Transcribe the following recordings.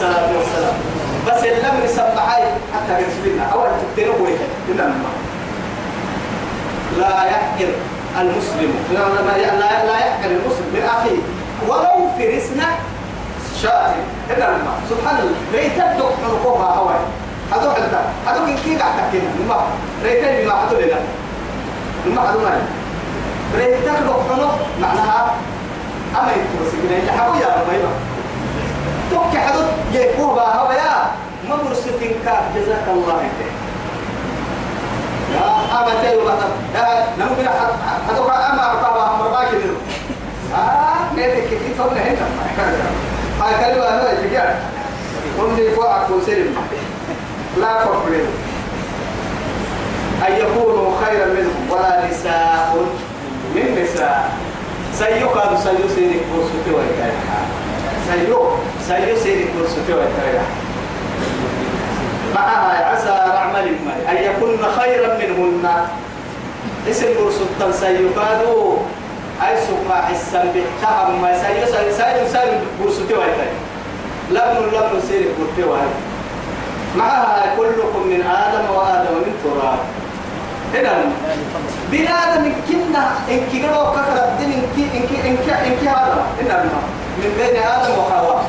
الصلاة والسلام. بس اللم سبحاي حتى يسبنا أول تبتنوا إنما لا يحقر المسلم. لا لا لا, لا يحقر المسلم. من أخيه ولو فرسنا شاة إنما سبحان الله. ليتدق من قوها هواي. هذا حتى هذا كن كي قاعد تحكينا ما. ريتين بما حدو لنا. ما حدو ما ريتك دق معناها أما يتوسي من اللي حكوا يا رب توك حدود يكوبا هوا يا ما برستين كا جزاك الله خير. يا أما تيو بطل يا نمكن حدوك أما أرقابا مرباك ديرو آه نيتك كيف تقول هنا. هاي كلمة أنا يتجار هم دي فوق أكون سلم لا تقبل أن يكونوا خيرا منهم ولا نساء. من نساء. سيقاد سيسيرك برسوتي ويكايحا سيو سيو سيرك برسوتي ويكايحا معها عسى نعمل ما أن يكون خيرا منهن. اسم برسوتان سيقادوا أي سقى حسن بحتهم ما سيو سيو سيو سيو برسوتي ويكايحا لبن لبن سيرك برسوتي ويكايحا معها كلكم من آدم وآدم من تراب. هنا بنادم كنا إن كنا كثر الدين إن كي إن كي إن كي إن كي هذا. هنا من بين آدم وحواء.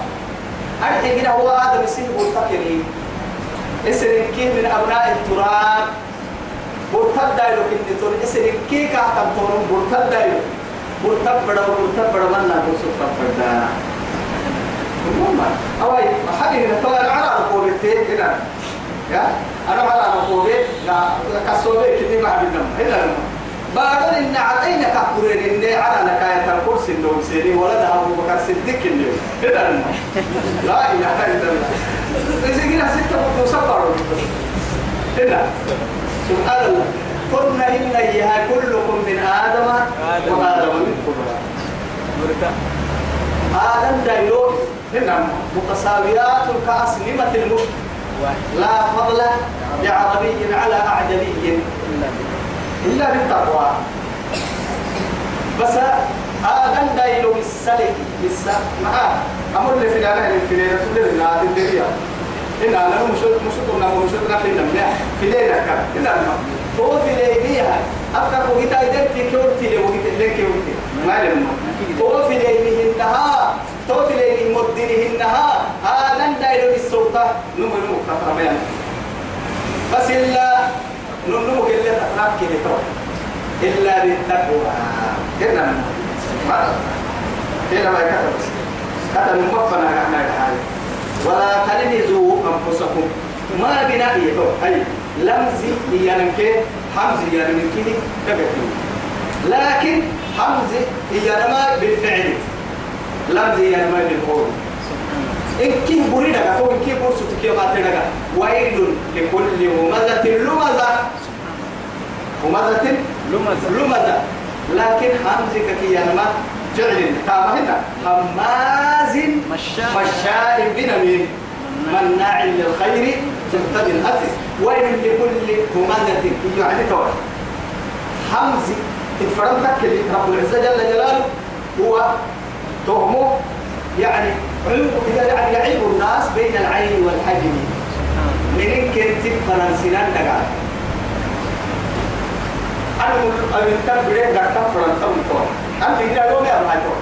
أرحي كنا هو آدم يصير مرتكري يصير كي من أبناء التراب. مرتب دايلو كنت تقول يصير كي كاتم تقول مرتب دايلو مرتب بڑا مرتب بڑا من لا تسوق فردا المهم أوي حاجة نتوى العرب قولتين هنا يا أنا على مقوبة لا كسوبة كني ما بدنا هنا بعد إن عطينا كبرين إن على نكاية الكرسي إنه سيري ولد أبو بكر صديق إنه هنا لا إله إلا الله إذا كنا ستة سفر هنا سبحان الله قلنا إن إياها كلكم من آدم وآدم من تراب آدم دايلون هنا متساويات كأسنمة الملك لا فضل لعربي على أعجمي إلا بالتقوى بس آدم دايلو بالسلك بالسلك معاه أمر اللي في الأنا ليلة في ليلة هذه الدنيا إن أنا مش مش كنا مش كنا في النمنا في ليلة كان إن أنا هو في ليلة أفكر وقت أيدك في كورتي لو وقت لك كورتي ما لهم هو في ليلة إنها تو في ليلة مدينه إنها آدم دايلو بالسلطة نمو نمو كتربيان بس إلا نمو كلا تقرأ كده إلا بالتقوى. كنا ما كنا ما يكتب. كتب مفنا نحن الحال ولا تلمزوا أنفسكم. ما بنائي تو. أي لمزي يانك حمزي تبكي لكن حمزي يانما بالفعل. لمزي يانما بالقول. إن كي بريدك أو إن كي برسو تكيو قاتلك ويل لكل همزة لمزة لمزة لكن حمزك كي يانما فعل. تام هنا؟ هماز مشاء. بنميم. مناع للخير تهتد الأثر. ويل لكل همزة يعني توي حمزي اتفرمتك اللي رب العزة جل جلاله هو تهمه يعني علم يعني يعيب الناس بين العين والحجم. من كنت فرنسيان دقال أنا من تبريد دكتور فرنسا أنا بيجي يوم يا راجل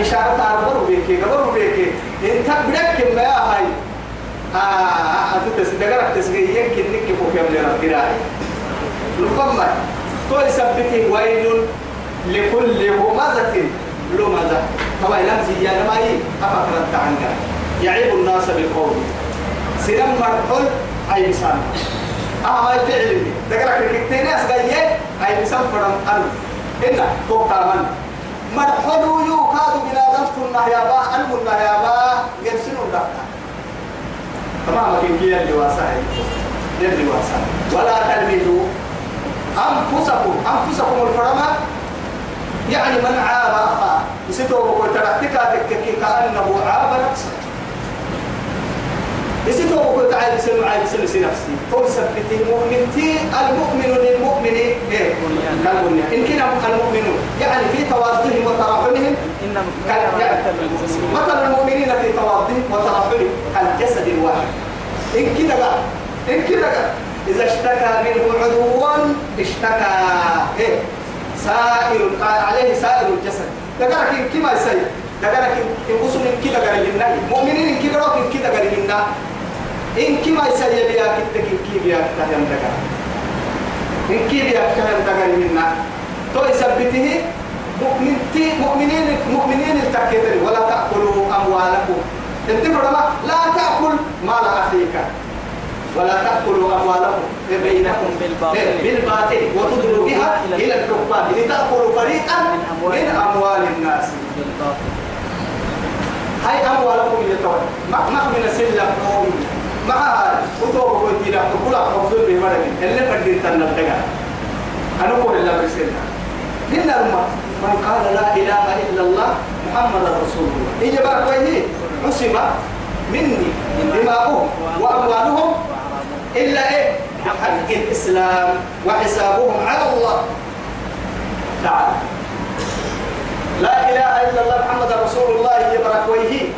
إشارة عربر بيكي قبر بيكي إنت بدك ما هاي آه أنت تسدقرك تسقي يمكن نك يوم جرا كراي لقمة تو يثبته ويل لكل همزة لمزة طبعا لمزي يا نماي أفكرت عنك يعيب الناس بالقول سلم مرحل أي بسان آه ما فعل دقرك كتير ناس جاية أي بسان فرم أنا هنا توك تامن مرحلو يو كادو بلا دفت النهيابا أنم النهيابا يرسلوا الدفتا تمام لكن كي يلي واسعي؟ يلي ولا تلمزوا أنفسكم. أنفسكم الفرما يعني من عاب أخاه. يسيتوا بقول تركتك كأنه عاب نفسه. يسيتوا بقول تعالى سنو عايز سنو سي نفسي. هو سبتي مؤمنتي المؤمن للمؤمن إيه؟ كالبنيان إن كان المؤمنون يعني في تواضعهم وتراحمهم. إنما مثل المؤمنين في تواضعهم وترحمهم كالجسد الواحد. إن بقى. إن بقى. إذا اشتكى منه عضو اشتكى إيه؟ سائر عليه سائر الجسد. إن كما يسير. دقرك إن إن كده قريبنا مؤمنين إن كده إن كده قريبنا إن كما يسير بيا كتك إن كي بيا كتهم دقرك إن كي بيا كتهم دقريبنا تو يثبته مؤمن تي مؤمنين مؤمنين التكتر ولا تأكلوا أموالكم. إنت فرما لا تأكل مال أخيك. ولا تأكلوا أموالكم. بينكم؟ بالباطل. بالباطل. وتدلوا بها إلى الحكام. لتأكلوا فريقا من أموال- الناس. هاي أموالكم يتوى ما من سلة قوم مع الأمة من قال لا إله إلا الله محمد رسول الله. إيه بقى كويه عصم مني دماؤهم وأموالهم إلا إيه؟ بحق الإسلام وحسابهم على الله. تعالى لا إله إلا الله محمد رسول الله. يبرك ويه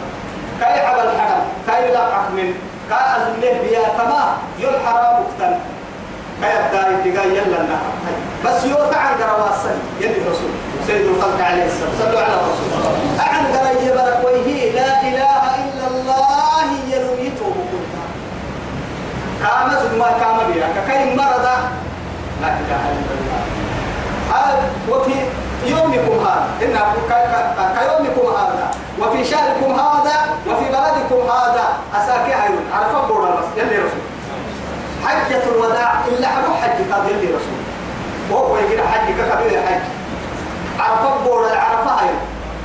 كاي عبل الحرم كاي لا من كاي أزمه بيا تما مقتل كاي الداري تقال يلا النهر. بس يوتا عن قرواسن يلي رسول سيد الخلق عليه السلام. صلوا على الرسول. عن قرى يبرك ويه لا إله إلا الله يلوم يتوب كلها كامس ما كام بيا. كاي مرض. لا إله إلا الله. وفي يومكم هذا. إن كيومكم هذا. وفي شهركم هذا. وفي بلدكم هذا أساكي أيضا عرف بورا بس يلي رسول حجة الوداع إلا حبو حج قد يلي رسول. وهو يجي حج كقبيل حج عرف بورا العرفة أيضا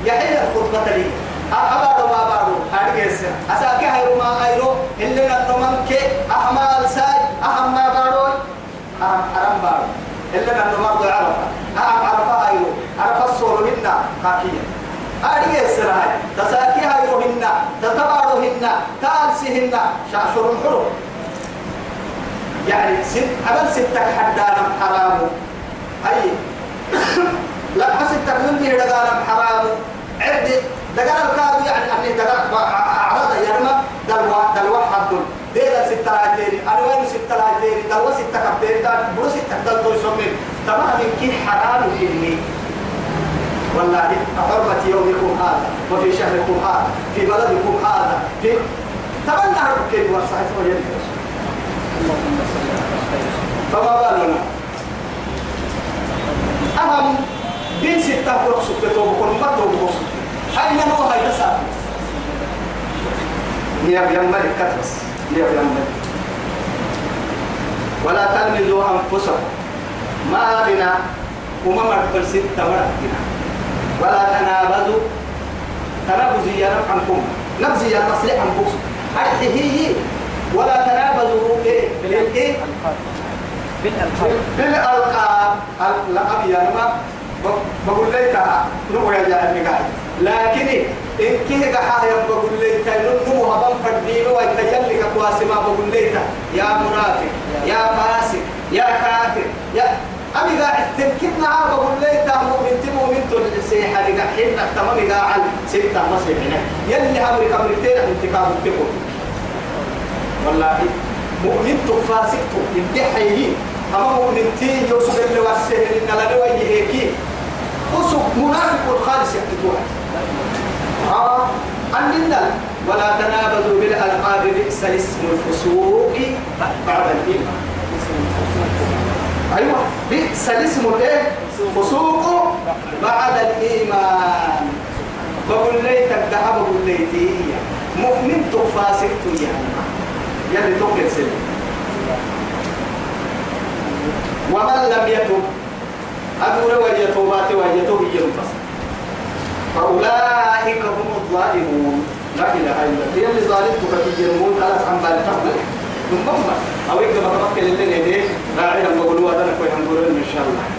يحيي الخطبة لي. أبارو ما بارو أرجع السنة أساكي هيرو ما هيرو اللي نتمنى كي أحمال ساج. أهم ما بارو أهم أرم بارو إلا أنه مرضى عرفة. أهم عرفة هايو عرفة الصور هنا قاكية أرجع السنة تساكي هايو هنا. تتبارو هنا. تألسي هنا. شاشر الحرم يعني ست عمل ستة حدانا حرام. هاي لا التكلم به دقانا حرام. عد دقانا الكاد يعني أني دقانا أعرض يرمى دلوا دلوا حد. ديدا ستة راجيري أنا وين ستة راجيري دلوا ستة كبير دل برو ستة دل تو يسمين تمام كي حرام إني. والله حرمة يومكم هذا وفي شهركم هذا في بلدكم هذا في تمنى هرب كيف ورسعت وجدت اللهم صل على خير فما بالنا أهم بين ستة بروح سكتة وبكون ما توبوا أين هو هاي تسابق هي بيملك كتبس هي بيملك ولا تلمزوا أنفسكم ما بنا وما مرتبل ستة مرتبنا ولا تنابزوا تنابزوا يا عنكم نبزي يا تصليح أنفسكم هذه هي ولا تنابزوا إيه؟ إيه بالألقاب. بالألقاب. الألقاب يا ما بقول لك نمو يا جاهل لكن إن كه قحا بقول لك نمو هبم فردين ويتيل لك قواسما بقول لك يا منافق يا فاسق يا كافر يا أبي قاعد تركبنا عارف بقول لك مؤمن تمؤمن تلسيحة لك حين تمام قاعد ستة مسيحنا يلي أمريكا أمريكتين انتقام تقول. والله مؤمن فاسق يبدي حيه أما مؤمن تي يوسف اللي وسهل إن لا نوي هيك وسوق منافق الخالص يحدثوها آه عندنا. ولا تنابذوا بالألقاب بئس الاسم الفسوق. بعد الإيمان أيوة بئس الاسم الايه فسوق. بعد الإيمان. بقول ليتك ذهب بقول ليتي مؤمن تفاسق يعني يلي توكل سلم ومن لم يتب أدور ويتوبات ويتوب ينفصل فأولئك هم الظالمون. لا إله إلا الله. هي اللي ظالمتك في جرمون خلاص عن بالي تقبل ثم أو يكتب مكة اللي لديه راعي لما قلوا هذا كوي إن شاء الله.